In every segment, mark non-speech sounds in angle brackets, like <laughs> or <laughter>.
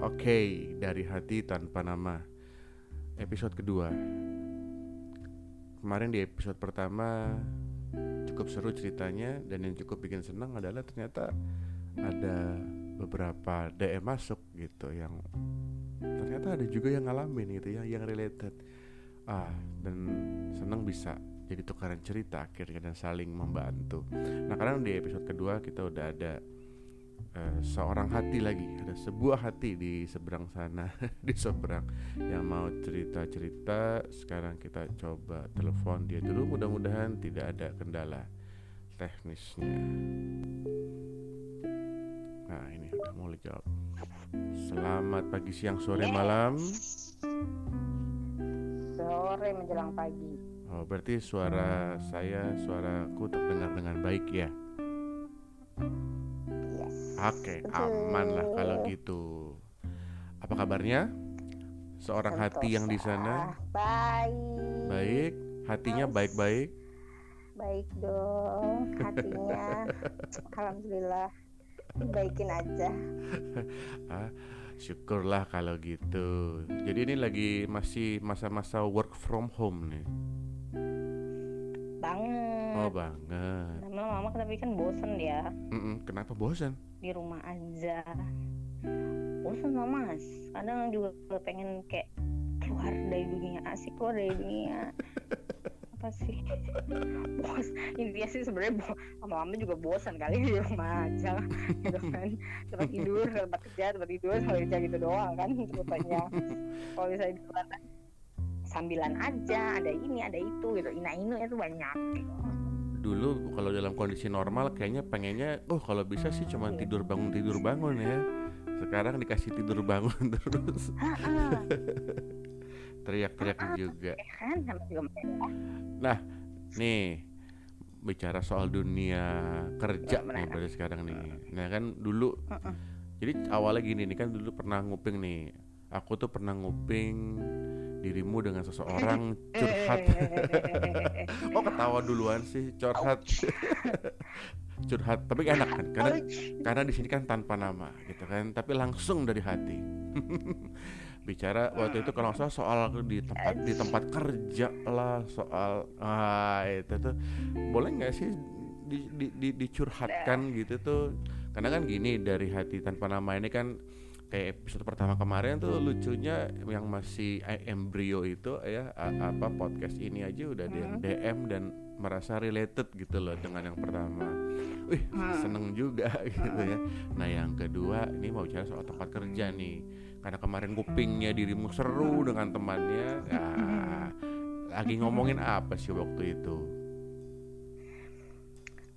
oke dari hati tanpa nama episode kedua. Kemarin di episode pertama cukup seru ceritanya dan yang cukup bikin senang adalah ternyata ada beberapa DM masuk gitu yang ternyata ada juga yang ngalamin gitu ya yang related ah dan senang bisa jadi tukaran cerita akhirnya dan saling membantu. Nah, karena di episode kedua kita udah ada uh, seorang hati lagi, ada sebuah hati di seberang sana, <laughs> di seberang yang mau cerita-cerita. Sekarang kita coba telepon dia dulu, mudah-mudahan tidak ada kendala teknisnya. Nah, ini udah mau jawab. Selamat pagi, siang, sore, malam. Sore menjelang pagi. Oh, berarti suara saya, suaraku terdengar dengan baik ya? Oke, aman lah kalau gitu. Apa kabarnya? Seorang Sentosa. hati yang di sana? Baik. Baik, hatinya baik-baik. Baik dong, hatinya. <laughs> Alhamdulillah, baikin aja. <laughs> ah, syukurlah kalau gitu. Jadi ini lagi masih masa-masa work from home nih banget oh banget lama-lama tapi kan bosen ya Mm-mm, kenapa bosen di rumah aja. Bosen lah mas. Kadang juga pengen kayak keluar dari dunia asik keluar dari dunia. Apa sih? <laughs> Bos intinya sih sebenarnya lama-lama juga bosan kali di rumah aja gitu kan. Tempat tidur tempat kerja tempat tidur sampai kerja gitu doang kan rupanya. Kalau misalnya di luar sambilan aja ada ini ada itu gitu. Ina inu itu banyak dulu kalau dalam kondisi normal kayaknya pengennya oh kalau bisa sih cuma iya. tidur bangun tidur bangun ya. Sekarang dikasih tidur bangun <laughs> terus. Teriak-teriak juga. iya kan, nah nih bicara soal dunia kerja nih pada sekarang nih. Nah kan dulu jadi awalnya gini nih kan dulu pernah nguping nih. Aku tuh pernah nguping dirimu dengan seseorang <laughs> curhat. <laughs> Oh ketawa duluan sih? Curhat. <laughs> Curhat. Tapi enak kan karena karena di sini kan tanpa nama gitu kan? Tapi langsung dari hati. Bicara waktu itu kalau soal soal di tempat di tempat kerja lah soal ah itu tuh. Boleh nggak sih di, di, di, dicurhatkan gitu tuh? Karena kan gini dari hati tanpa nama ini kan kayak episode pertama kemarin tuh lucunya yang masih embrio itu ya apa podcast ini aja udah di DM hmm. dan merasa related gitu loh dengan yang pertama. Wih, hmm. seneng juga <laughs> gitu ya. Nah, yang kedua ini mau bicara soal tempat kerja nih. Karena kemarin kupingnya dirimu seru dengan temannya. Ya, lagi ngomongin apa sih waktu itu?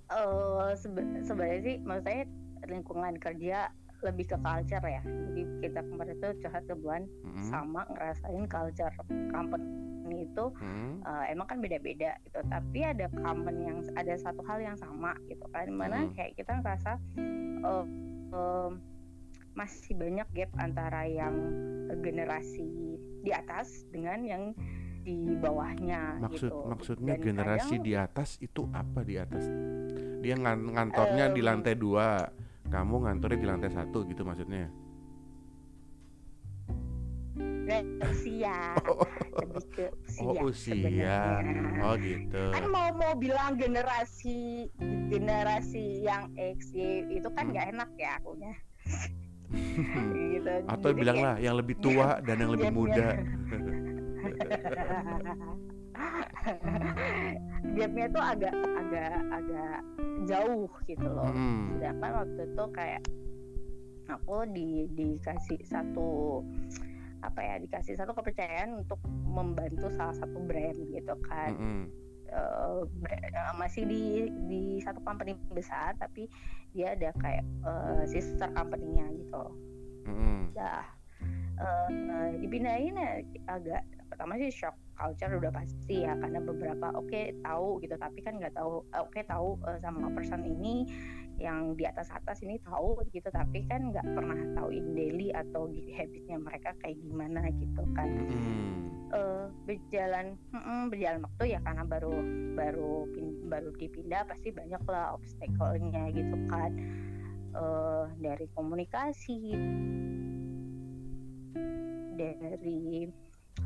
Uh, sebenarnya sih maksud saya lingkungan kerja lebih ke culture ya jadi kita kemarin itu curhat bulan hmm. sama ngerasain culture company itu hmm. uh, emang kan beda-beda gitu tapi ada common yang ada satu hal yang sama gitu kan mana hmm. kayak kita ngerasa uh, uh, masih banyak gap antara yang generasi di atas dengan yang di bawahnya maksud gitu. maksudnya Dan generasi kadang, di atas itu apa di atas dia ngantornya uh, di lantai dua kamu ngantornya di lantai satu gitu maksudnya? Usia. Oh, lebih ke usia oh usia. oh gitu. Kan mau mau bilang generasi generasi yang X Y itu kan nggak hmm. enak ya akunya. <laughs> Gitu. atau Jadi bilang lah yang lebih tua <laughs> dan yang lebih muda <laughs> gapnya tuh agak agak agak jauh gitu loh hmm. sedangkan waktu itu kayak aku di dikasih satu apa ya dikasih satu kepercayaan untuk membantu salah satu brand gitu kan -hmm. uh, masih di di satu company besar tapi dia ada kayak uh, sister company-nya gitu -hmm. dah uh, dipindahin ya agak pertama sih shock culture udah pasti ya karena beberapa oke okay, tahu gitu tapi kan nggak tahu oke okay, tahu uh, sama person ini yang di atas atas ini tahu gitu tapi kan nggak pernah tahu in daily atau habitnya mereka kayak gimana gitu kan hmm. uh, berjalan mm, berjalan waktu ya karena baru baru pin, baru dipindah pasti banyak lah obstacle-nya gitu kan uh, dari komunikasi dari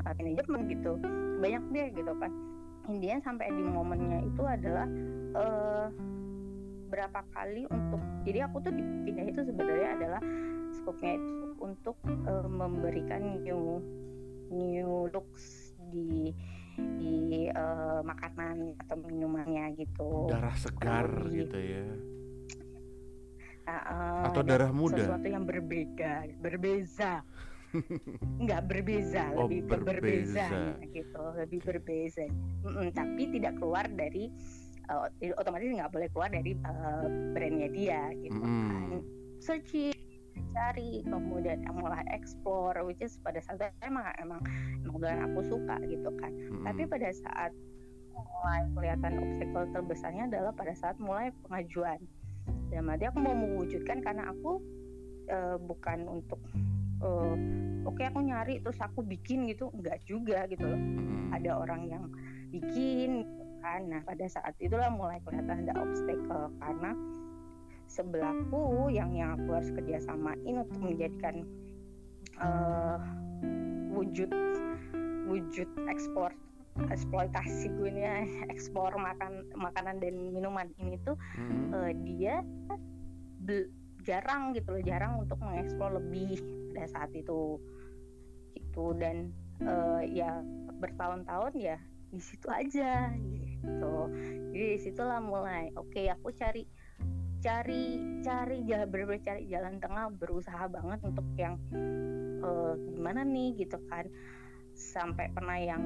uh, manajemen gitu. Banyak deh gitu kan. Indian sampai di momennya itu adalah uh, berapa kali untuk jadi aku tuh dipindah itu sebenarnya adalah skopnya itu untuk uh, memberikan new new looks di di uh, makanan atau minumannya gitu. Darah segar gitu ya. Uh, uh, atau darah muda. sesuatu yang berbeda berbeza nggak berbeza oh, lebih berbeza. berbeza gitu lebih berbeza mm -mm, tapi tidak keluar dari uh, otomatis nggak boleh keluar dari uh, brandnya dia gitu mm. kan searching cari kemudian mulai explore which is pada saat itu emang emang emang aku suka gitu kan mm. tapi pada saat mulai kelihatan obstacle terbesarnya adalah pada saat mulai pengajuan dan mati aku mau mewujudkan karena aku uh, bukan untuk uh, oke okay, aku nyari terus aku bikin gitu. Enggak juga gitu loh. Hmm. ada orang yang bikin kan. Nah pada saat itulah mulai kelihatan ada obstacle. Karena sebelahku yang yang aku harus kerjasamain untuk menjadikan uh, wujud wujud ekspor eksploitasi gue ini <laughs> ekspor makan makanan dan minuman ini tuh hmm. uh, dia jarang gitu loh. Jarang untuk mengeksplor lebih pada saat itu. Gitu. Dan uh, ya bertahun-tahun ya di situ aja gitu. Jadi di situlah mulai oke okay, aku cari cari cari jalan bener cari jalan tengah berusaha banget untuk yang uh, gimana nih gitu kan. Sampai pernah yang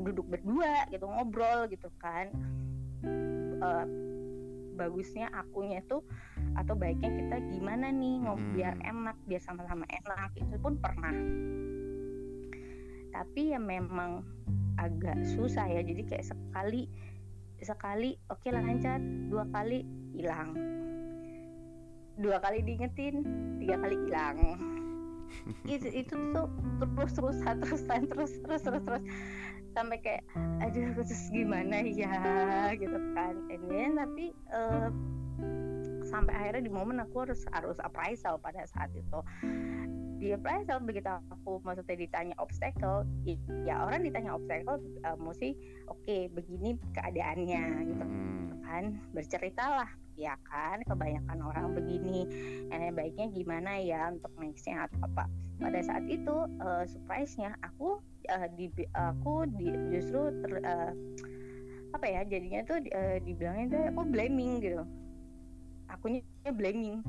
duduk berdua gitu ngobrol gitu kan. Uh, bagusnya akunya tuh atau baiknya kita gimana nih ngobrol hmm. biar enak biar sama-sama enak itu pun pernah. Tapi ya memang agak susah ya jadi kayak sekali sekali oke okay, lancar dua kali hilang. Dua kali diingetin tiga kali hilang itu itu tuh terus terusan terusan terus terus terus terus. Sampai kayak aduh terus gimana ya? Gitu kan. Ini tapi uh, sampai akhirnya di momen aku harus harus appraisal pada saat itu di appraisal begitu aku maksudnya ditanya obstacle ya orang ditanya obstacle uh, mesti oke okay, begini keadaannya gitu. Hmm. kan berceritalah ya kan kebanyakan orang begini. Yang baiknya gimana ya untuk nextnya atau apa? Pada saat itu uh, surprise-nya aku uh, di aku di, justru ter, uh, apa ya jadinya tuh uh, dibilangnya tuh aku blaming gitu. Akunya blaming.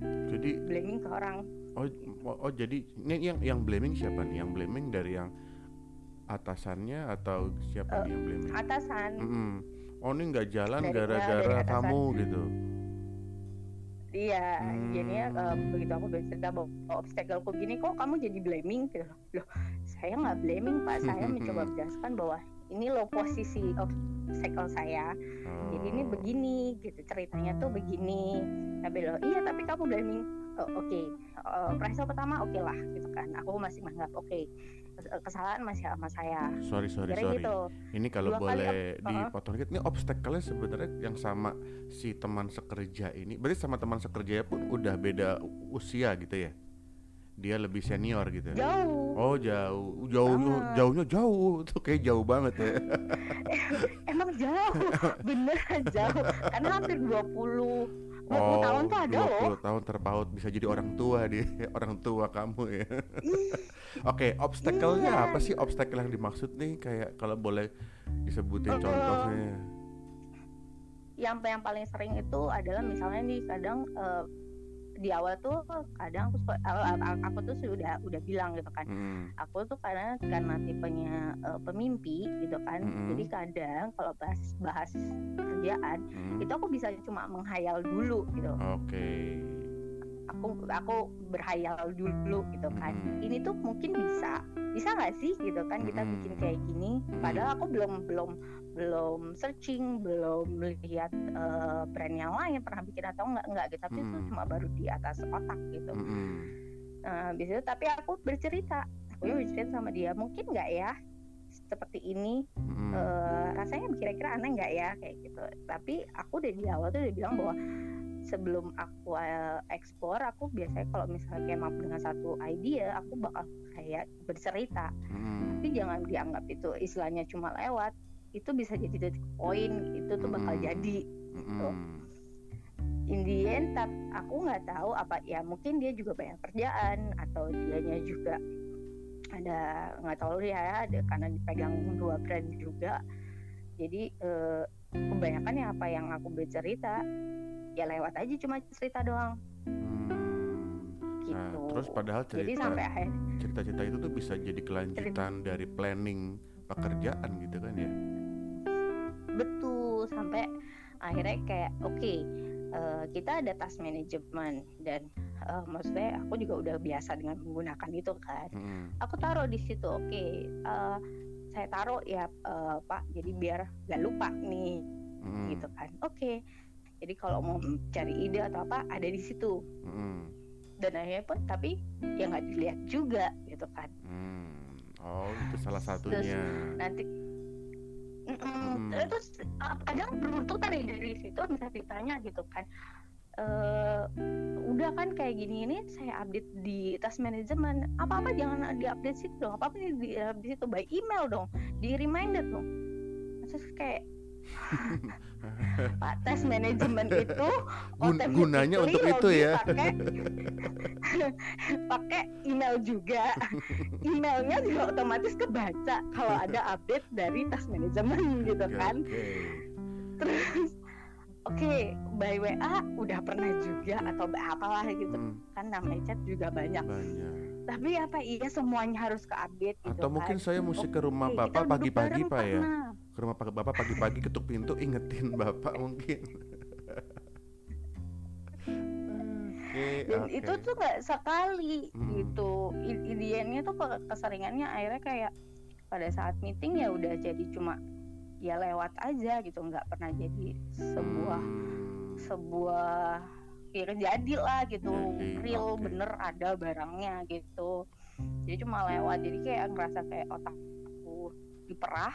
Jadi blaming ke orang oh oh, oh jadi ini yang yang blaming siapa nih yang blaming dari yang atasannya atau siapa uh, nih yang blaming atasan mm -hmm. oh ini nggak jalan gara-gara kamu gitu Iya, hmm. jadinya uh, begitu aku bercerita bahwa obstacle gini kok kamu jadi blaming gitu loh. Saya nggak blaming pak, saya mencoba menjelaskan bahwa ini loh posisi obstacle saya. Oh. Jadi ini oh. begini gitu ceritanya tuh begini. Tapi loh, iya tapi kamu blaming. Oh, oke, okay. uh, pertama oke okay lah gitu kan. Aku masih menganggap oke. Okay kesalahan masih sama saya. Sorry sorry Kira sorry. Gitu. Ini kalau Dua boleh dipotong dikit, ini obstacle sebenarnya yang sama si teman sekerja ini. Berarti sama teman sekerja pun udah beda usia gitu ya? Dia lebih senior gitu. Ya? Jauh. Oh jauh, jauhnya jauhnya jauh, <laughs> tuh kayak jauh banget ya. <laughs> Emang jauh, <laughs> bener jauh. Karena hampir 20 20 oh, tahun tuh ada 20 loh. tahun terpaut bisa jadi orang tua dia, <laughs> orang tua kamu ya. <laughs> Oke, okay, obstacle-nya iya. apa sih obstacle yang dimaksud nih? Kayak kalau boleh disebutin uh, contohnya. Yang yang paling sering itu adalah misalnya nih kadang uh, di awal tuh kadang aku aku tuh sudah udah bilang gitu kan hmm. aku tuh karena karena tipenya uh, pemimpi gitu kan hmm. jadi kadang kalau bahas bahas kerjaan hmm. itu aku bisa cuma menghayal dulu gitu oke okay. Aku aku berhayal dulu gitu kan. Hmm. ini tuh mungkin bisa bisa nggak sih gitu kan kita hmm. bikin kayak gini? Padahal aku belum belum belum searching belum melihat uh, brand yang lain pernah bikin atau enggak enggak gitu. Tapi itu cuma baru di atas otak gitu. -hmm. uh, itu tapi aku bercerita aku bercerita sama dia mungkin nggak ya seperti ini? Mm. uh, rasanya kira-kira aneh nggak ya? Kayak gitu. Tapi aku udah di awal tuh udah bilang bahwa sebelum aku uh, ekspor aku biasanya kalau misalnya kayak up dengan satu idea aku bakal kayak bercerita hmm. tapi jangan dianggap itu istilahnya cuma lewat itu bisa jadi titik poin itu tuh bakal hmm. jadi gitu hmm. in the end tap, aku nggak tahu apa ya mungkin dia juga banyak kerjaan atau dianya juga ada nggak tahu ya ada karena dipegang dua brand juga jadi eh, kebanyakan ya apa yang aku bercerita ya lewat aja cuma cerita doang hmm. Nah, gitu. nah terus padahal cerita jadi sampai akhir cerita-cerita itu tuh bisa jadi kelanjutan cerita. dari planning pekerjaan gitu kan ya betul sampai akhirnya kayak oke okay, uh, eh, kita ada task management dan uh, maksudnya aku juga udah biasa dengan menggunakan itu kan hmm. aku taruh di situ oke okay, uh, saya taruh ya uh, pak jadi biar gak lupa nih hmm. gitu kan oke okay. Jadi kalau mau cari ide atau apa ada di situ hmm. dan akhirnya pun tapi ya nggak dilihat juga gitu kan hmm. oh itu salah satunya terus nanti Mm -mm. Hmm. terus kadang beruntung tadi dari situ bisa ditanya gitu kan uh, udah kan kayak gini ini saya update di task manajemen apa apa jangan diupdate situ dong apa apa di update situ by email dong di reminder dong terus kayak <laughs> Pak tes manajemen itu Gun gunanya untuk itu ya <laughs> pakai email juga emailnya juga otomatis kebaca kalau ada update dari tes manajemen <laughs> gitu kan okay. terus oke okay, by WA udah pernah juga atau apalah gitu hmm. kan namanya chat juga banyak. banyak. Tapi apa iya semuanya harus ke update gitu Atau kan? mungkin saya mesti ke rumah okay, bapak pagi-pagi pak ya. Ke rumah bapak pagi-pagi ketuk pintu ingetin bapak mungkin. okay, Dan okay. itu tuh nggak sekali hmm. gitu. Ideannya tuh keseringannya akhirnya kayak pada saat meeting ya udah jadi cuma ya lewat aja gitu nggak pernah jadi sebuah sebuah ya jadi lah gitu real okay. bener ada barangnya gitu jadi cuma lewat jadi kayak ngerasa kayak otakku diperah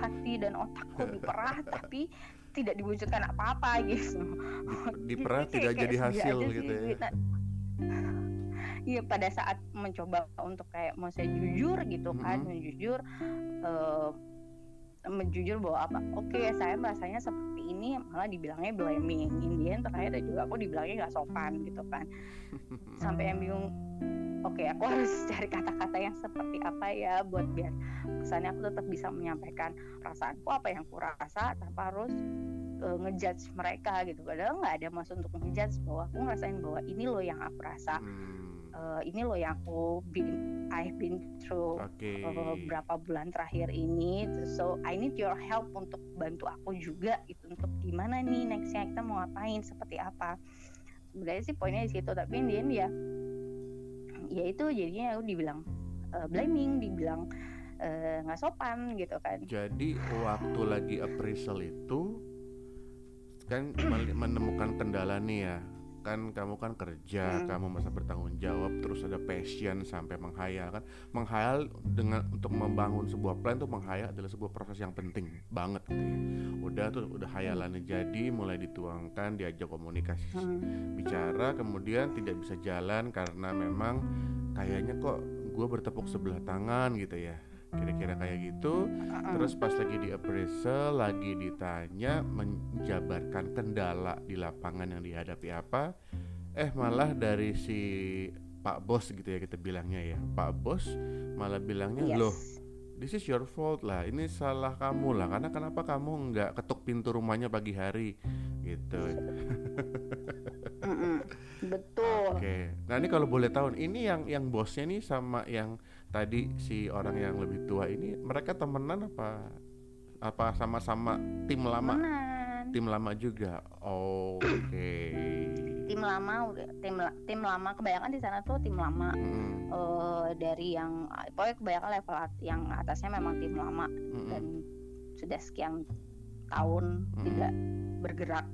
hati dan otakku diperah <laughs> tapi tidak diwujudkan apa-apa gitu. Diperah jadi tidak jadi hasil gitu ya. <laughs> Iya pada saat mencoba untuk kayak mau saya jujur gitu kan, mm -hmm. jujur uh, menjujur bahwa apa oke okay, saya merasanya seperti ini malah dibilangnya blaming. Indian terakhir juga aku dibilangnya nggak sopan gitu kan. <laughs> Sampai yang bingung oke okay, aku <laughs> harus cari kata-kata yang seperti apa ya buat biar kesannya aku tetap bisa menyampaikan perasaanku apa yang aku rasa tanpa harus uh, ngejudge mereka gitu. Padahal nggak ada maksud untuk ngejudge bahwa aku ngerasain bahwa ini loh yang aku rasa hmm. uh, ini loh yang aku been I've been through okay. uh, eh, berapa bulan terakhir ini. So I need your help untuk bantu aku juga itu untuk gimana nih nextnya kita mau ngapain seperti apa. Sebenarnya sih poinnya di situ tapi ini ya ya itu jadinya aku dibilang uh, blaming dibilang nggak uh, sopan gitu kan. Jadi waktu lagi appraisal itu kan menemukan kendala nih ya kan kamu kan kerja, hmm. kamu masa bertanggung jawab, terus ada passion sampai menghayal kan. Menghayal dengan untuk membangun sebuah plan tuh menghayal adalah sebuah proses yang penting banget gitu ya. Udah tuh udah hayalannya jadi, mulai dituangkan, diajak komunikasi, hmm. bicara, kemudian tidak bisa jalan karena memang kayaknya kok gue bertepuk sebelah tangan gitu ya kira-kira kayak gitu. Terus pas lagi di appraisal lagi ditanya menjabarkan kendala di lapangan yang dihadapi apa eh malah dari si Pak Bos gitu ya kita bilangnya ya. Pak Bos malah bilangnya yes. loh this is your fault lah ini salah kamu lah karena kenapa kamu nggak ketuk pintu rumahnya pagi hari? Gitu. Betul. Oke. Okay. nah ini kalau boleh tahu ini yang yang bosnya nih sama yang tadi si orang yang lebih tua ini mereka temenan apa apa sama-sama tim lama temenan. tim lama juga oh, oke okay. tim lama tim tim lama kebanyakan di sana tuh tim lama hmm. uh, dari yang pokoknya kebanyakan level yang atasnya memang tim lama hmm. dan sudah sekian tahun hmm. tidak bergerak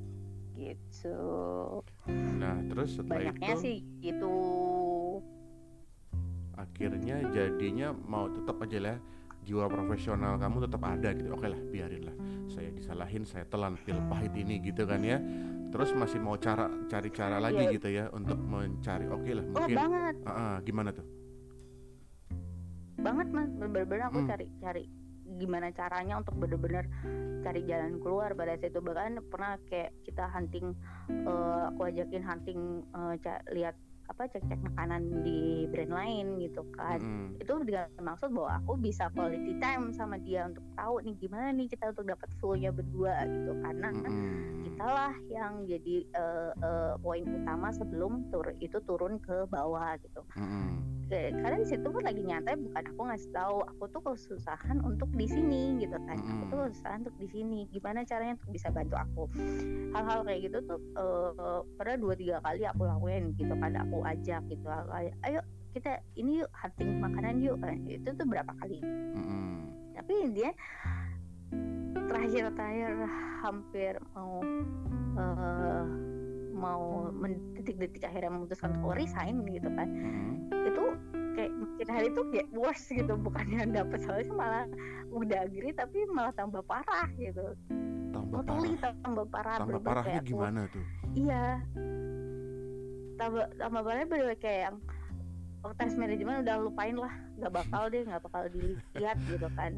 gitu nah terus setelah banyaknya itu sih itu akhirnya jadinya mau tetap aja lah jiwa profesional kamu tetap ada gitu. Oke lah biarin lah. Saya disalahin saya telan pil pahit ini gitu kan ya. Terus masih mau cara cari cara lagi yeah. gitu ya untuk mencari. Oke okay lah oh, mungkin. oh, banget. Uh, uh, gimana tuh? Banget mas. Bener-bener aku hmm. cari cari gimana caranya untuk bener-bener cari jalan keluar. Pada saat itu bahkan pernah kayak kita hunting uh, aku ajakin hunting uh, lihat apa cek-cek makanan di brand lain gitu kan mm. itu dengan maksud bahwa aku bisa quality time sama dia untuk tahu nih gimana nih kita untuk dapat flownya berdua gitu karena mm. kita lah yang jadi uh, uh, poin utama sebelum tur itu turun ke bawah gitu mm karena di situ kan lagi nyantai bukan aku ngasih tahu aku tuh kesusahan untuk di sini gitu kan mm. aku tuh kesusahan untuk di sini gimana caranya untuk bisa bantu aku hal-hal kayak gitu tuh uh, pernah dua tiga kali aku lakuin gitu kan aku ajak gitu. Ayo kita ini yuk hunting makanan yuk. Eh, itu tuh berapa kali? Mm. tapi dia terakhir terakhir hampir mau uh, mau detik-detik akhirnya memutuskan untuk resign gitu kan. Hmm. itu kayak makin hari itu kayak worse gitu bukannya dapet. Soalnya malah udah agree tapi malah tambah parah gitu. Tambah totally parah. tambah parah tambah parahnya gimana tuh? Iya tambah tambah parahnya bener kayak yang tes manajemen udah lupain lah nggak bakal deh nggak bakal dilihat gitu kan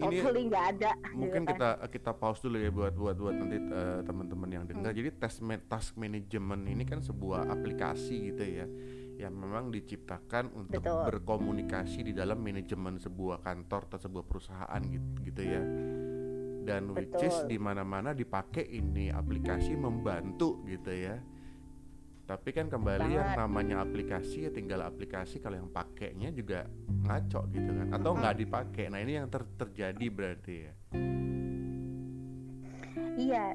okay, ini nggak ada mungkin gitu kan. kita kita pause dulu ya buat buat buat nanti uh, teman-teman yang dengar hmm. jadi tes task manajemen ini kan sebuah aplikasi gitu ya yang memang diciptakan untuk Betul. berkomunikasi di dalam manajemen sebuah kantor atau sebuah perusahaan gitu gitu ya dan Betul. which is di mana-mana dipakai ini aplikasi membantu gitu ya tapi kan kembali Banget. yang namanya aplikasi ya tinggal aplikasi kalau yang pakainya juga ngaco gitu kan atau nggak dipakai nah ini yang ter terjadi berarti ya Iya,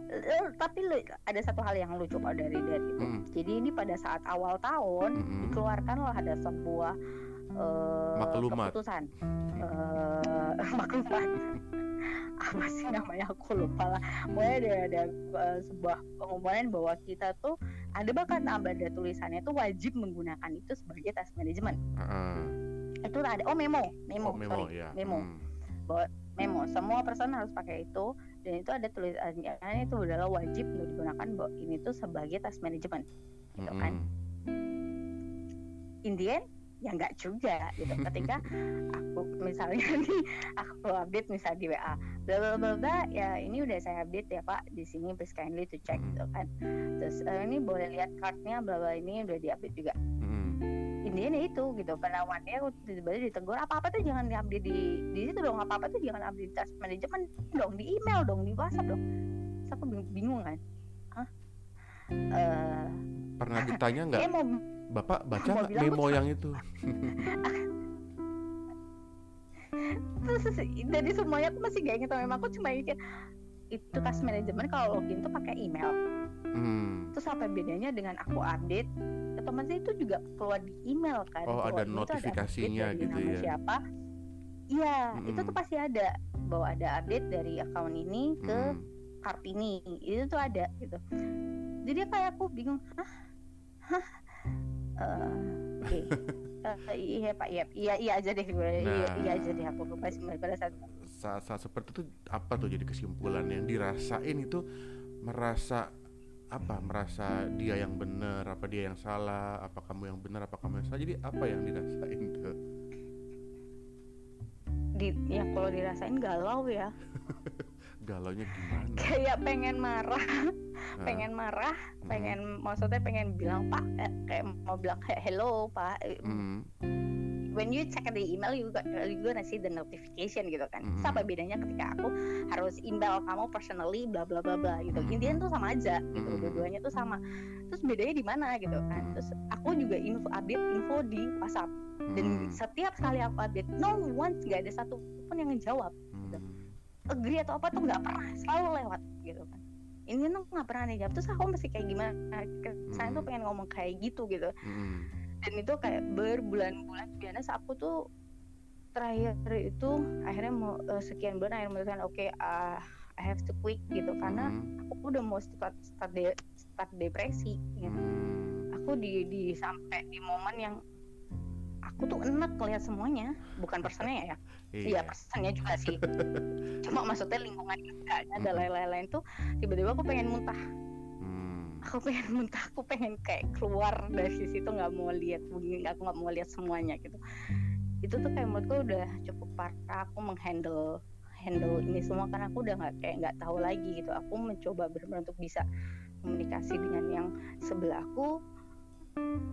tapi ada satu hal yang lucu kok dari dari itu. Hmm. Jadi ini pada saat awal tahun hmm. dikeluarkanlah ada sebuah uh, maklumat. keputusan uh, <laughs> maklumat apa sih namanya aku lupa lah. Pokoknya ada ada uh, sebuah pengumuman bahwa kita tuh ada bahkan ada tulisannya tuh wajib menggunakan itu sebagai task manajemen. Uh. Itu ada oh memo, memo, oh, memo sorry, ya. memo. Hmm. Bahwa memo semua person harus pakai itu dan itu ada tulisannya itu adalah wajib untuk digunakan bahwa ini tuh sebagai task manajemen gitu kan. In the end, ya nggak juga gitu. Ketika <laughs> aku misalnya <laughs> nih aku update misal di WA bla bla bla bla ya ini udah saya update ya pak di sini please kindly to check gitu kan. Terus uh, ini boleh lihat cardnya bla bla ini udah diupdate juga. Hmm. intinya itu gitu. Penawannya aku tiba-tiba ditegur apa apa tuh jangan diupdate di di situ dong apa apa tuh jangan update task manajemen dong di email dong di WhatsApp dong. Terus aku bingung kan. Hah? Uh, pernah <laughs> ditanya nggak Bapak baca memo yang itu? <laughs> Terus dari semuanya aku masih gak inget memang aku cuma mikir itu kas manajemen kalau login tuh pakai email. Hmm. Terus apa bedanya dengan aku update? Otomatis itu juga keluar di email kan. Oh ada notifikasinya ada gitu ya? Siapa? Iya hmm. itu tuh pasti ada bahwa ada update dari account ini ke hmm. Kartini itu tuh ada gitu. Jadi kayak aku bingung, hah, hah uh, okay. iya pak iya iya iya aja deh gue iya, nah, iya, iya aja deh aku masih pada saat saat, saat seperti itu apa tuh jadi kesimpulan yang dirasain itu merasa apa? Merasa dia yang benar apa dia yang salah apa kamu yang benar apa kamu yang salah? Jadi apa yang dirasain tuh di ya kalau dirasain galau ya <laughs> galaunya gimana kayak pengen marah nah. pengen marah pengen hmm. maksudnya pengen bilang pak eh, kayak mau bilang kayak hello pak hmm. when you check the email you got you gonna see the notification gitu kan hmm. apa bedanya ketika aku harus email kamu personally bla bla bla bla gitu hmm. intinya tuh sama aja gitu hmm. dua-duanya tuh sama terus bedanya di mana gitu kan terus aku juga info update info di WhatsApp dan hmm. setiap kali aku update no one nggak ada satu pun yang ngejawab gitu agree atau apa tuh nggak pernah selalu lewat gitu kan ini tuh nggak pernah dijawab terus aku masih kayak gimana saya tuh pengen ngomong kayak gitu gitu hmm. dan itu kayak berbulan-bulan biasa aku tuh terakhir itu akhirnya mau uh, sekian bulan akhirnya memutuskan oke okay, uh, I have to quit gitu karena hmm. aku udah mau start start, de start depresi gitu. Hmm. aku di di sampai di momen yang aku tuh enak lihat semuanya. Bukan personnya ya. <laughs> Iya. Personnya juga sih. <laughs> Cuma maksudnya lingkungan ada lain-lain tuh tiba-tiba aku pengen muntah. Hmm. aku pengen <laughs> muntah aku pengen kayak keluar dari situ nggak mau lihat begini aku nggak mau lihat semuanya gitu. Itu tuh kayak menurutku udah cukup parah aku menghandle handle ini semua karena aku udah nggak kayak nggak tahu lagi gitu. Aku mencoba benar-benar untuk bisa komunikasi dengan yang sebelah aku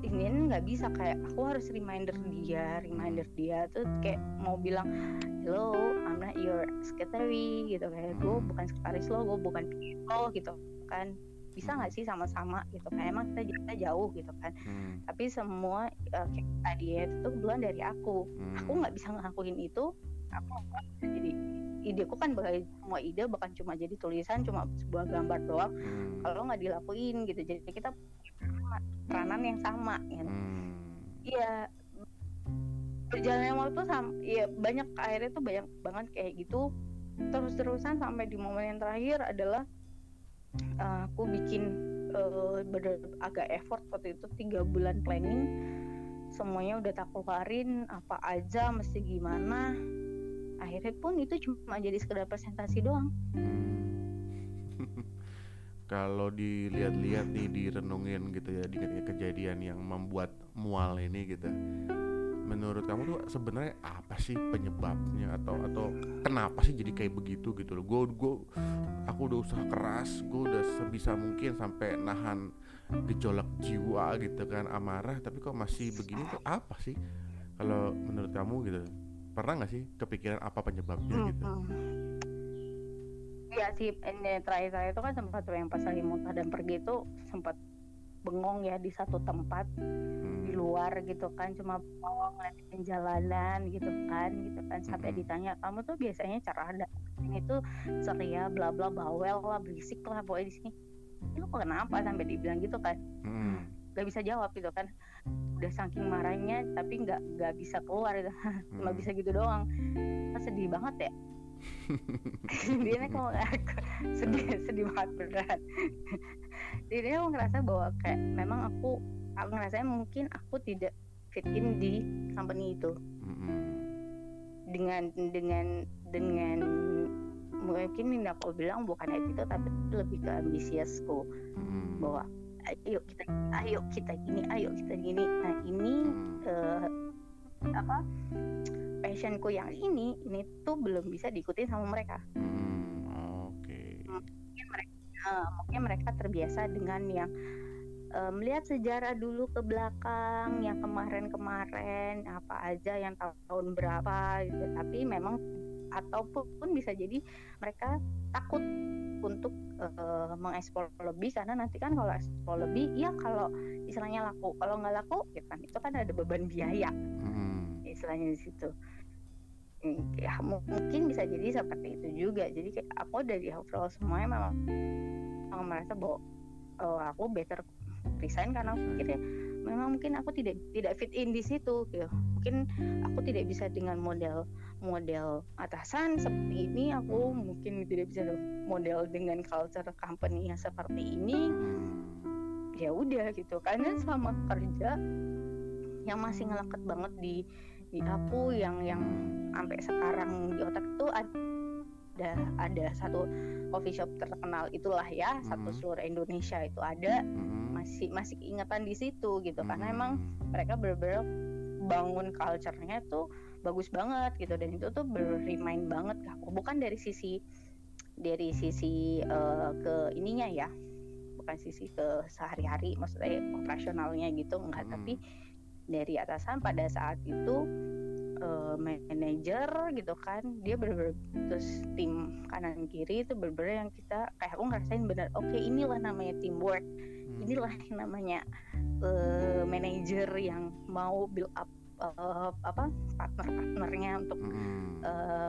ini nggak bisa. Kayak aku harus reminder dia reminder dia tuh kayak mau bilang hello I'm not your secretary gitu kayak gue bukan sekretaris lo gue bukan lo gitu kan. Bisa nggak sih sama-sama gitu kan? Emang kita kita jauh gitu kan. Hmm. tapi semua uh, kayak tadi ya itu kebetulan dari aku. Hmm. aku nggak bisa ngelakuin itu. Aku jadi ideku kan semua ide bukan cuma jadi tulisan cuma sebuah gambar doang. Hmm. kalau nggak dilakuin gitu jadi kita peranan yang sama gitu. Hmm. Iya. Berjalannya waktu sama ya banyak akhirnya tuh banyak banget kayak gitu terus-terusan sampai di momen yang terakhir adalah uh, aku bikin uh, agak effort waktu itu tiga bulan planning semuanya udah tak keluarin apa aja mesti gimana akhirnya pun itu cuma jadi sekedar presentasi doang kalau dilihat-lihat nih direnungin gitu ya di kejadian yang membuat mual ini gitu. Menurut kamu tuh sebenarnya apa sih penyebabnya? Atau atau kenapa sih jadi kayak begitu gitu loh? Gue gue aku udah usaha keras gue udah sebisa mungkin sampai nahan gejolak jiwa gitu kan amarah. Tapi kok masih begini tuh apa sih? Kalau menurut kamu gitu pernah nggak sih kepikiran apa penyebabnya gitu Iya sih ini terakhir saya itu kan sempat yang pas lagi muntah dan pergi itu sempat bengong ya di satu tempat hmm. di luar gitu kan cuma bengong ngeliatin jalanan gitu kan gitu kan. Sampai hmm. ditanya kamu tuh biasanya cara ada ini tuh ceria bla bla bawel lah berisik lah pokoknya di sini. Lu kenapa? Sampai dibilang gitu kan. Hmm. gak bisa jawab gitu kan. Udah saking marahnya tapi nggak nggak bisa keluar gitu. <laughs> Cuma hmm. bisa gitu doang. Kan sedih banget ya <laughs> dia nih kalau aku sedih sedih banget beneran. Jadi aku ngerasa bahwa kayak memang aku aku ngerasa mungkin aku tidak fit in di company itu. Dengan dengan dengan mungkin ini aku bilang bukan itu tapi lebih ke ambisiusku. Bahwa ayo kita ayo kita gini ayo kita gini. Nah ini uh, apa passionku yang ini ini tuh belum bisa diikuti sama mereka. Hmm, Oke. Okay. Mungkin mereka uh, mungkin mereka terbiasa dengan yang uh, melihat sejarah dulu ke belakang yang kemarin-kemarin apa aja yang tahun berapa gitu. Tapi memang ataupun bisa jadi mereka takut untuk uh, mengeksplor lebih karena nanti kan kalau ekspor lebih ya kalau istilahnya laku kalau nggak laku ya kan itu kan ada beban biaya hmm. istilahnya di situ ya mungkin bisa jadi seperti itu juga. Jadi kayak aku dari overall semuanya memang, memang merasa bahwa oh, aku better resign karena aku pikir ya memang mungkin aku tidak tidak fit in di situ gitu. Mungkin aku tidak bisa dengan model model atasan seperti ini. Aku mungkin tidak bisa model dengan culture company yang seperti ini. Ya udah gitu. Karena selama kerja yang masih ngelaket banget di di aku yang yang sampai sekarang di otak itu ada ada satu coffee shop terkenal itulah ya hmm. satu seluruh Indonesia itu ada hmm. masih masih ingatan di situ gitu hmm. karena emang mereka bener-bener bangun culture-nya tuh bagus banget gitu dan itu tuh ber-remind banget aku bukan dari sisi dari sisi uh, ke ininya ya bukan sisi ke sehari-hari maksudnya operasionalnya gitu enggak hmm. tapi dari atasan pada saat itu uh, manajer gitu kan dia bener-bener terus tim kanan kiri itu bener-bener yang kita kayak aku ngerasain bener oke okay, inilah namanya teamwork hmm. inilah yang namanya uh, manajer yang mau build up uh, apa partner-partnernya untuk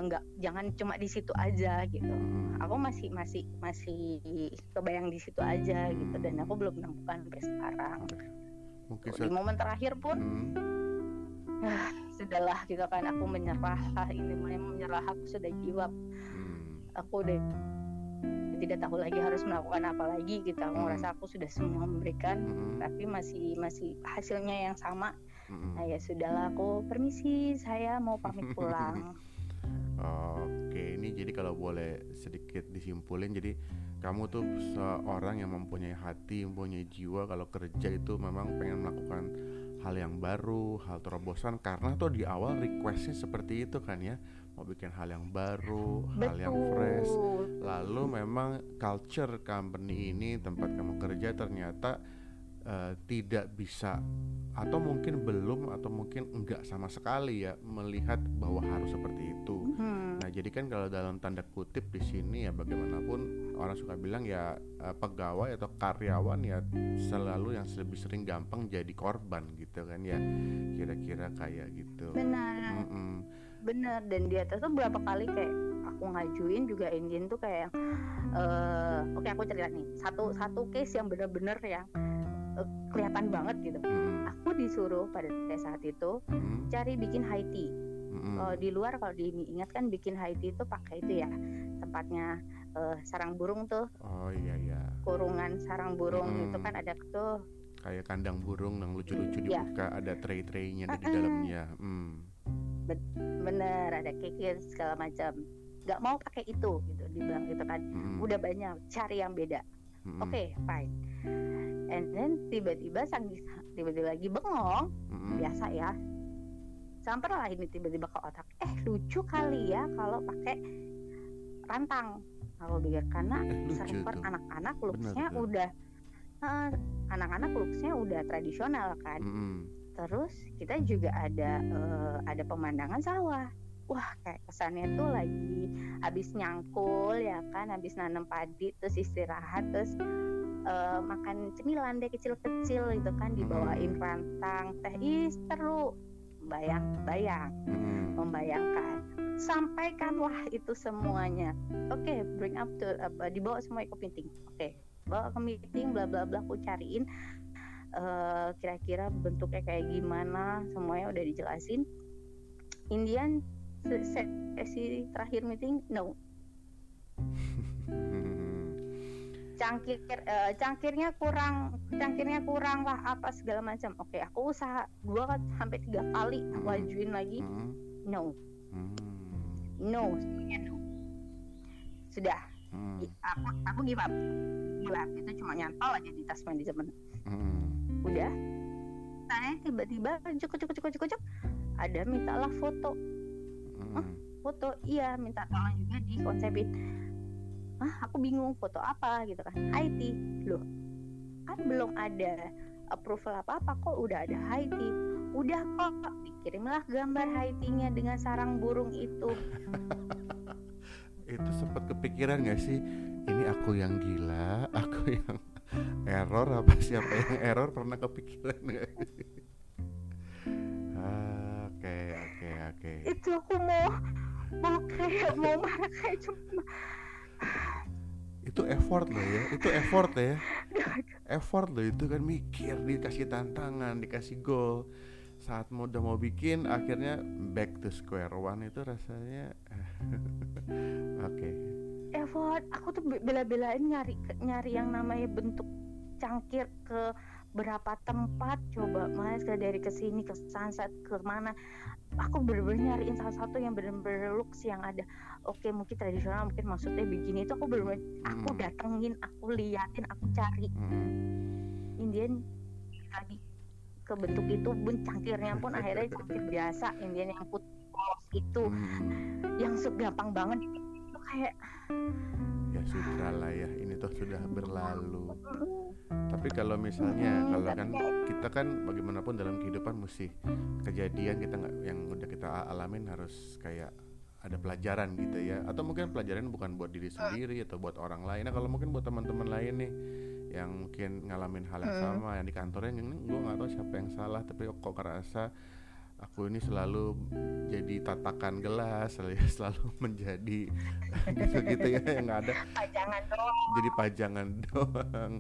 nggak hmm. uh, jangan cuma di situ aja gitu hmm. aku masih masih masih kebayang di situ aja gitu dan aku belum menemukan sampai sekarang Mungkin di momen terakhir pun hmm. ya, sudahlah gitu kan aku menyerah lah ini menyerah aku sudah jiwa hmm. aku udah tidak tahu lagi harus melakukan apa lagi gitu aku hmm. merasa aku sudah semua memberikan hmm. tapi masih masih hasilnya yang sama hmm. nah ya sudahlah aku permisi saya mau pamit <laughs> pulang Oke, ini jadi kalau boleh sedikit disimpulin, jadi kamu tuh seorang yang mempunyai hati, mempunyai jiwa. Kalau kerja itu memang pengen melakukan hal yang baru, hal terobosan. Karena tuh di awal requestnya seperti itu kan ya, mau bikin hal yang baru, Betul. hal yang fresh. Lalu memang culture company ini tempat kamu kerja ternyata uh, tidak bisa atau mungkin belum atau mungkin enggak sama sekali ya melihat bahwa harus seperti itu. Hmm. Jadi kan kalau dalam tanda kutip di sini ya bagaimanapun orang suka bilang ya uh, pegawai atau karyawan ya selalu yang lebih sering gampang jadi korban gitu kan ya. Kira-kira kayak gitu. Benar. Mm -mm bener dan di atas tuh berapa kali kayak aku ngajuin juga engine tuh kayak uh, oke okay, aku cerita nih satu satu case yang bener-bener yang uh, kelihatan banget gitu aku disuruh pada saat itu hmm. cari bikin high tea hmm. uh, di luar kalau diingat kan bikin tea itu pakai itu ya tempatnya uh, sarang burung tuh oh iya iya kurungan sarang burung hmm. itu kan ada tuh kayak kandang burung yang lucu-lucu iya. dibuka ada tray-traynya uh -uh. di dalamnya hmm bener ada kekir segala macam nggak mau pakai itu gitu dibilang gitu kan hmm. udah banyak cari yang beda hmm. oke okay, fine and then tiba-tiba sang tiba-tiba lagi bengong hmm. biasa ya sampai lah ini tiba-tiba ke otak. Eh lucu kali ya kalau pakai rantang. Kalau pikir karena eh, server anak-anak looksnya udah uh, anak-anak looksnya udah tradisional kan. Hmm terus kita juga ada uh, ada pemandangan sawah. Wah kayak kesannya tuh lagi habis nyangkul ya kan habis nanam padi terus istirahat terus uh, makan cemilan deh kecil-kecil itu kan dibawain rantang teh is seru bayang bayang hmm. membayangkan. Sampaikanlah itu semuanya. Oke okay, bring up to uh, dibawa semua ke meeting. Oke okay, bawa ke meeting bla bla bla aku cariin eh, kira-kira bentuknya kayak gimana semuanya udah dijelasin. Indian sesi terakhir meeting no cangkir uh, cangkirnya kurang cangkirnya kurang lah apa segala macam. Oke aku usaha dua sampai tiga kali aku hmm. ajuin lagi. Hmm. no. Hmm. no no. Sudah. Aku aku give up. Give up. Itu cuma nyantol aja di tas manajemen. Udah. Saya tiba-tiba cukup cukup cukup cukup cukup ada mintalah foto. Hmm. foto? Iya minta tolong juga di konsepin ah aku bingung foto apa? Gitu kan. IT loh kan belum ada approval apa apa kok udah ada IT udah kok dikirimlah gambar IT-nya dengan sarang burung itu. <laughs> Itu sempat kepikiran gak sih? Ini aku yang gila <laughs> aku yang error apa siapa yang error pernah kepikiran nggak? <laughs> Oke oke oke. Itu aku mau mau kayak mau marah kayak cuma itu effort loh ya itu effort ya. <laughs> Effort loh itu kan mikir dikasih tantangan dikasih goal. Saat mau udah mau bikin akhirnya back to square one itu rasanya. <laughs> Oke. Okay. effort aku tuh bela-belain nyari nyari yang namanya bentuk cangkir ke berapa tempat. Coba mas ke dari ke sini ke sunset ke mana aku bener-bener nyariin salah satu yang bener-bener looks yang ada oke mungkin tradisional mungkin maksudnya begini itu aku bener-bener aku hmm. datengin aku liatin aku cari hmm. Indian lagi ke bentuk itu pun cangkirnya pun akhirnya <laughs> cangkir biasa Indian yang putih polos itu hmm. yang segampang banget itu kayak ya sudah lah ya ini toh sudah berlalu. Tapi kalau misalnya hmm, kalau kan kita kan bagaimanapun dalam kehidupan mesti kejadian kita nggak yang udah kita alamin harus kayak ada pelajaran gitu ya. Atau mungkin pelajaran bukan buat diri sendiri atau buat orang lain. Nah kalau mungkin buat teman-teman lain nih yang mungkin ngalamin hal yang hmm. sama yang di kantornya yang gue nggak tahu siapa yang salah tapi kok ngerasa aku ini selalu jadi tatakan gelas <laughs> selalu menjadi <laughs> gitu-gitu ya yang ada. Pajangan doang. Jadi pajangan <laughs> doang.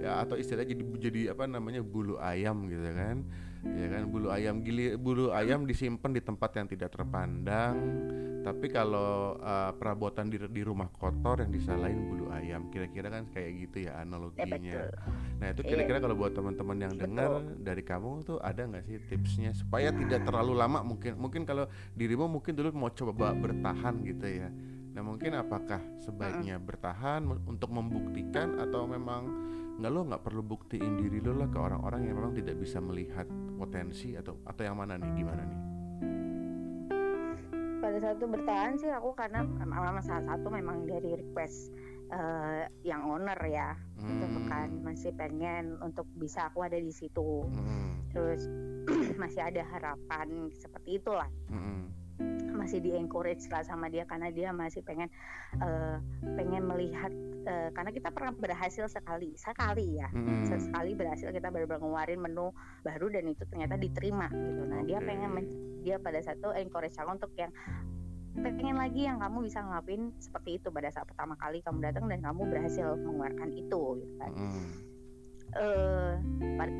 Ya atau istilahnya jadi jadi apa namanya bulu ayam gitu kan ya kan bulu ayam gili bulu ayam disimpan di tempat yang tidak terpandang. Tapi kalau uh, perabotan di, di rumah kotor yang disalahin bulu ayam kira-kira kan kayak gitu ya analoginya. ya, nah itu kira-kira kalau buat teman-teman yang dengar dari kamu tuh ada nggak sih tipsnya supaya tidak terlalu lama mungkin mungkin kalau dirimu mungkin dulu mau coba bertahan gitu ya. Nah mungkin apakah sebaiknya bertahan untuk membuktikan atau memang nggak lo nggak perlu buktiin diri lo lah ke orang-orang yang memang tidak bisa melihat potensi atau atau yang mana nih gimana nih? Pada saat itu bertahan sih aku karena memang salah satu memang dari request uh, yang owner ya. Hmm. itu kan masih pengen untuk bisa aku ada di situ. Hmm. terus <clears throat> masih ada harapan seperti itulah. Hmm masih di encourage lah sama dia karena dia masih pengen uh, pengen melihat uh, karena kita pernah berhasil sekali sekali ya hmm. sekali berhasil kita baru ngeluarin menu baru dan itu ternyata diterima gitu nah okay. dia pengen dia pada satu encourage aku untuk yang pengen lagi yang kamu bisa ngelakuin seperti itu pada saat pertama kali kamu datang dan kamu berhasil mengeluarkan itu gitu kan hmm. uh, pada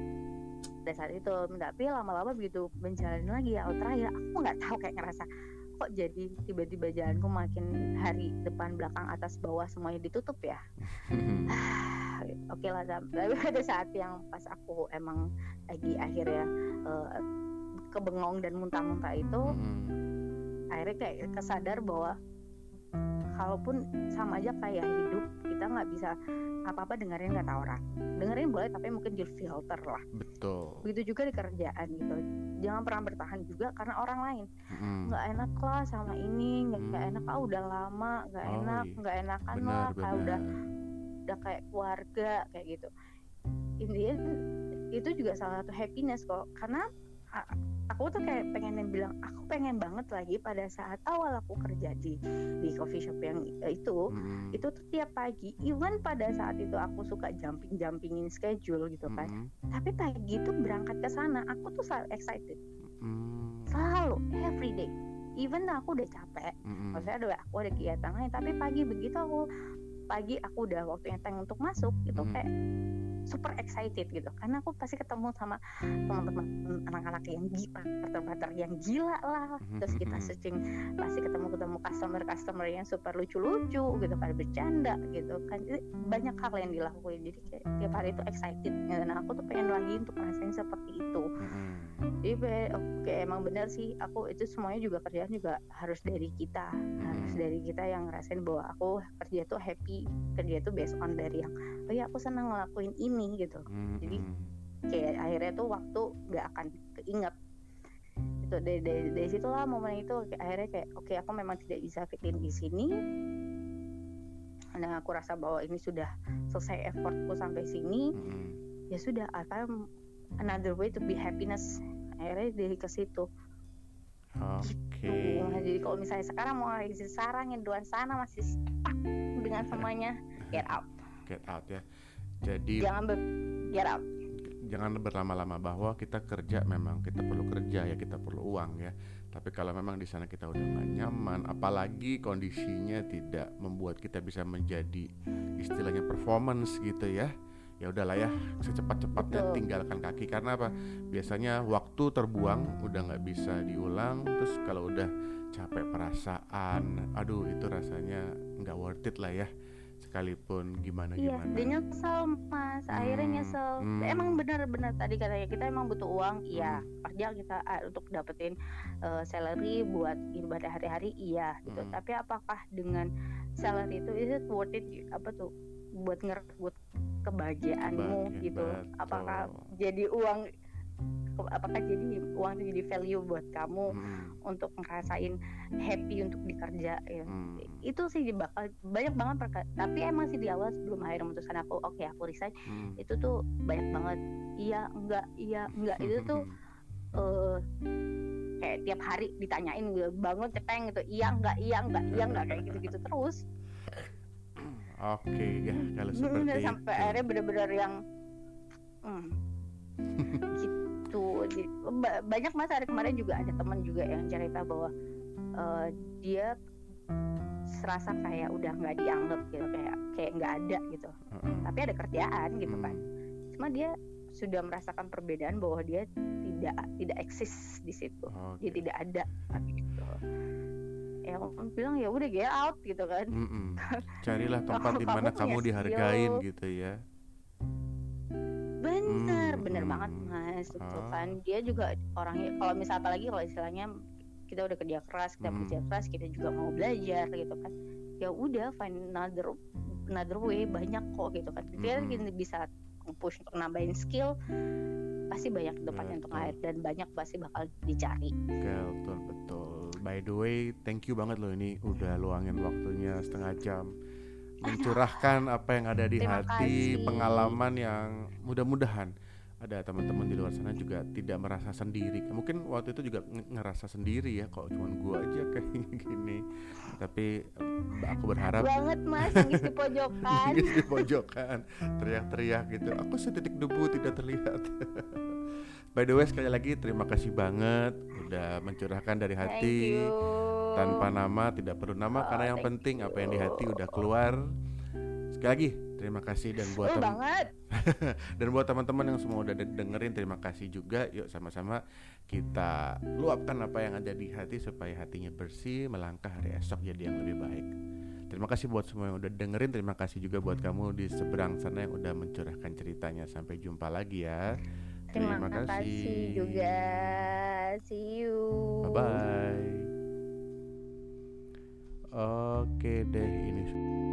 saat itu. Tapi lama-lama begitu menjalani lagi ya ya aku nggak tahu kayak ngerasa kok jadi tiba-tiba jalanku makin hari depan belakang atas bawah semuanya ditutup ya? <sighs> Oke okay lah tapi pada saat yang pas aku emang lagi akhirnya uh, kebengong dan muntah-muntah itu hmm. akhirnya kayak kesadar bahwa kalaupun sama aja kayak hidup kita nggak bisa apa-apa dengerin kata orang. Dengerin boleh tapi mungkin di filter lah. Betul. Begitu juga di kerjaan gitu. Jangan pernah bertahan juga karena orang lain. Nggak hmm. enak lah sama ini nggak hmm. enak. Ah udah lama nggak oh, enak iya. nggak enakan benar, lah kayak udah udah kayak keluarga kayak gitu. Intinya itu juga salah satu happiness kok. Karena aku tuh kayak pengen bilang aku pengen banget lagi pada saat awal aku kerja di di coffee shop yang itu hmm. itu tuh tiap pagi even pada saat itu aku suka jumping jumpingin schedule gitu kan hmm. tapi pagi itu berangkat ke sana aku tuh selalu excited hmm. selalu every day even aku udah capek hmm. maksudnya ada aku ada kegiatan lain tapi pagi begitu aku pagi aku udah waktunya tank untuk masuk itu hmm. kayak super excited gitu karena aku pasti ketemu sama teman-teman anak-anak yang gila partner yang gila lah mhm, terus kita mhm. searching pasti ketemu ketemu customer customer yang super lucu-lucu gitu pada bercanda gitu kan jadi banyak hal yang dilakuin jadi kayak tiap hari itu excited gitu. nah aku tuh pengen lagi untuk ngerasain seperti itu mhm. Jadi oke emang benar sih aku itu semuanya juga kerjaan juga harus dari kita harus dari kita yang ngerasain bahwa aku kerja tuh happy kerja tuh based on dari yang oh ya aku senang ngelakuin ini gitu. Jadi kayak akhirnya tuh waktu gak akan keinget. Itu dari dari, dari situlah momen itu akhirnya kayak oke okay, aku memang tidak bisa fitin di sini. Nah aku rasa bahwa ini sudah selesai effortku sampai sini. Ya sudah atau another way to be happiness akhirnya dari ke situ Oke. Okay. Gitu. Jadi kalau misalnya sekarang mau ngasih saran yang dua sana masih stuck dengan semuanya, get out. Get out ya. Jadi jangan ber get out. Jangan berlama-lama bahwa kita kerja memang kita perlu kerja ya kita perlu uang ya. Tapi kalau memang di sana kita udah gak nyaman, apalagi kondisinya tidak membuat kita bisa menjadi istilahnya performance gitu ya ya udahlah ya secepat-cepatnya tinggalkan kaki karena apa biasanya waktu terbuang udah nggak bisa diulang terus kalau udah capek perasaan aduh itu rasanya nggak worth it lah ya sekalipun gimana iya, gimana. Iya, dia nyesel mas, hmm, akhirnya nyesel. Hmm. Emang benar-benar tadi katanya kita emang butuh uang, iya. Hmm. Kerja kita uh, untuk dapetin uh, salary buat ibadah hari-hari, iya gitu. Hmm. Tapi apakah dengan salary itu is it worth it apa tuh buat ngerebut kebahagiaanmu Bahagia, gitu? Betul. Apakah jadi uang apakah jadi uang itu jadi value buat kamu hmm. untuk ngerasain happy untuk dikerja ya. hmm. itu sih bakal banyak banget perka tapi emang sih di awal sebelum akhirnya memutuskan aku oke okay, aku resign hmm. itu tuh banyak banget iya enggak iya enggak itu tuh uh, <laughs> kayak tiap hari ditanyain gue bangun cepeng gitu iya enggak iya enggak iya enggak kayak gitu-gitu terus oke okay, ya kalau seperti itu sampai akhirnya bener-bener yang hmm, gitu. Jadi, banyak mas hari kemarin juga ada teman juga yang cerita bahwa uh, dia serasa kayak udah nggak dianggap gitu kayak kayak nggak ada gitu. Uh-uh. tapi ada kerjaan gitu kan. Cuma dia sudah merasakan perbedaan bahwa dia tidak tidak eksis di situ. Okay. dia tidak ada gitu ya bilang ya udah get out gitu kan. Mm -mm. <laughs> carilah tempat di mana kamu dihargain gitu ya. Bener hmm, bener banget mas itu oh. kan. Dia juga orangnya kalau misal apalagi kalau istilahnya kita udah kerja keras kita hmm. kerja keras kita juga mau belajar gitu kan. Ya udah find another another way banyak kok gitu kan. Kita hmm. bisa push untuk nambahin skill pasti banyak depannya untuk ngair dan banyak pasti bakal dicari. Betul betul by the way thank you banget loh ini udah luangin waktunya setengah jam. Mencurahkan apa yang ada di Terima hati kasih. pengalaman yang mudah-mudahan ada teman-teman di luar sana juga tidak merasa sendiri. Mungkin waktu itu juga ngerasa sendiri ya kok cuma gua aja <laughs> kayak gini. Tapi eh, aku berharap banget mas nangis di pojokan. <laughs> Nangis di pojokan. Teriak-teriak gitu. Aku setitik debu tidak terlihat <laughs> by the way sekali lagi terima kasih banget udah mencurahkan dari hati. tanpa nama tidak perlu nama oh, karena yang penting you. apa yang di hati udah keluar. Sekali lagi terima kasih dan buat banget. <laughs> dan buat teman-teman yang semua udah dengerin terima kasih juga. Yuk sama-sama kita luapkan apa yang ada di hati supaya hatinya bersih melangkah hari esok jadi yang lebih baik. Terima kasih buat semua yang udah dengerin. Terima kasih juga buut kamu di seberang sana yang udah mencurahkan ceritanya. Sampai jumpa lagi ya terima, terima kasih. kasih. juga. See you. Bye bye oke deh ini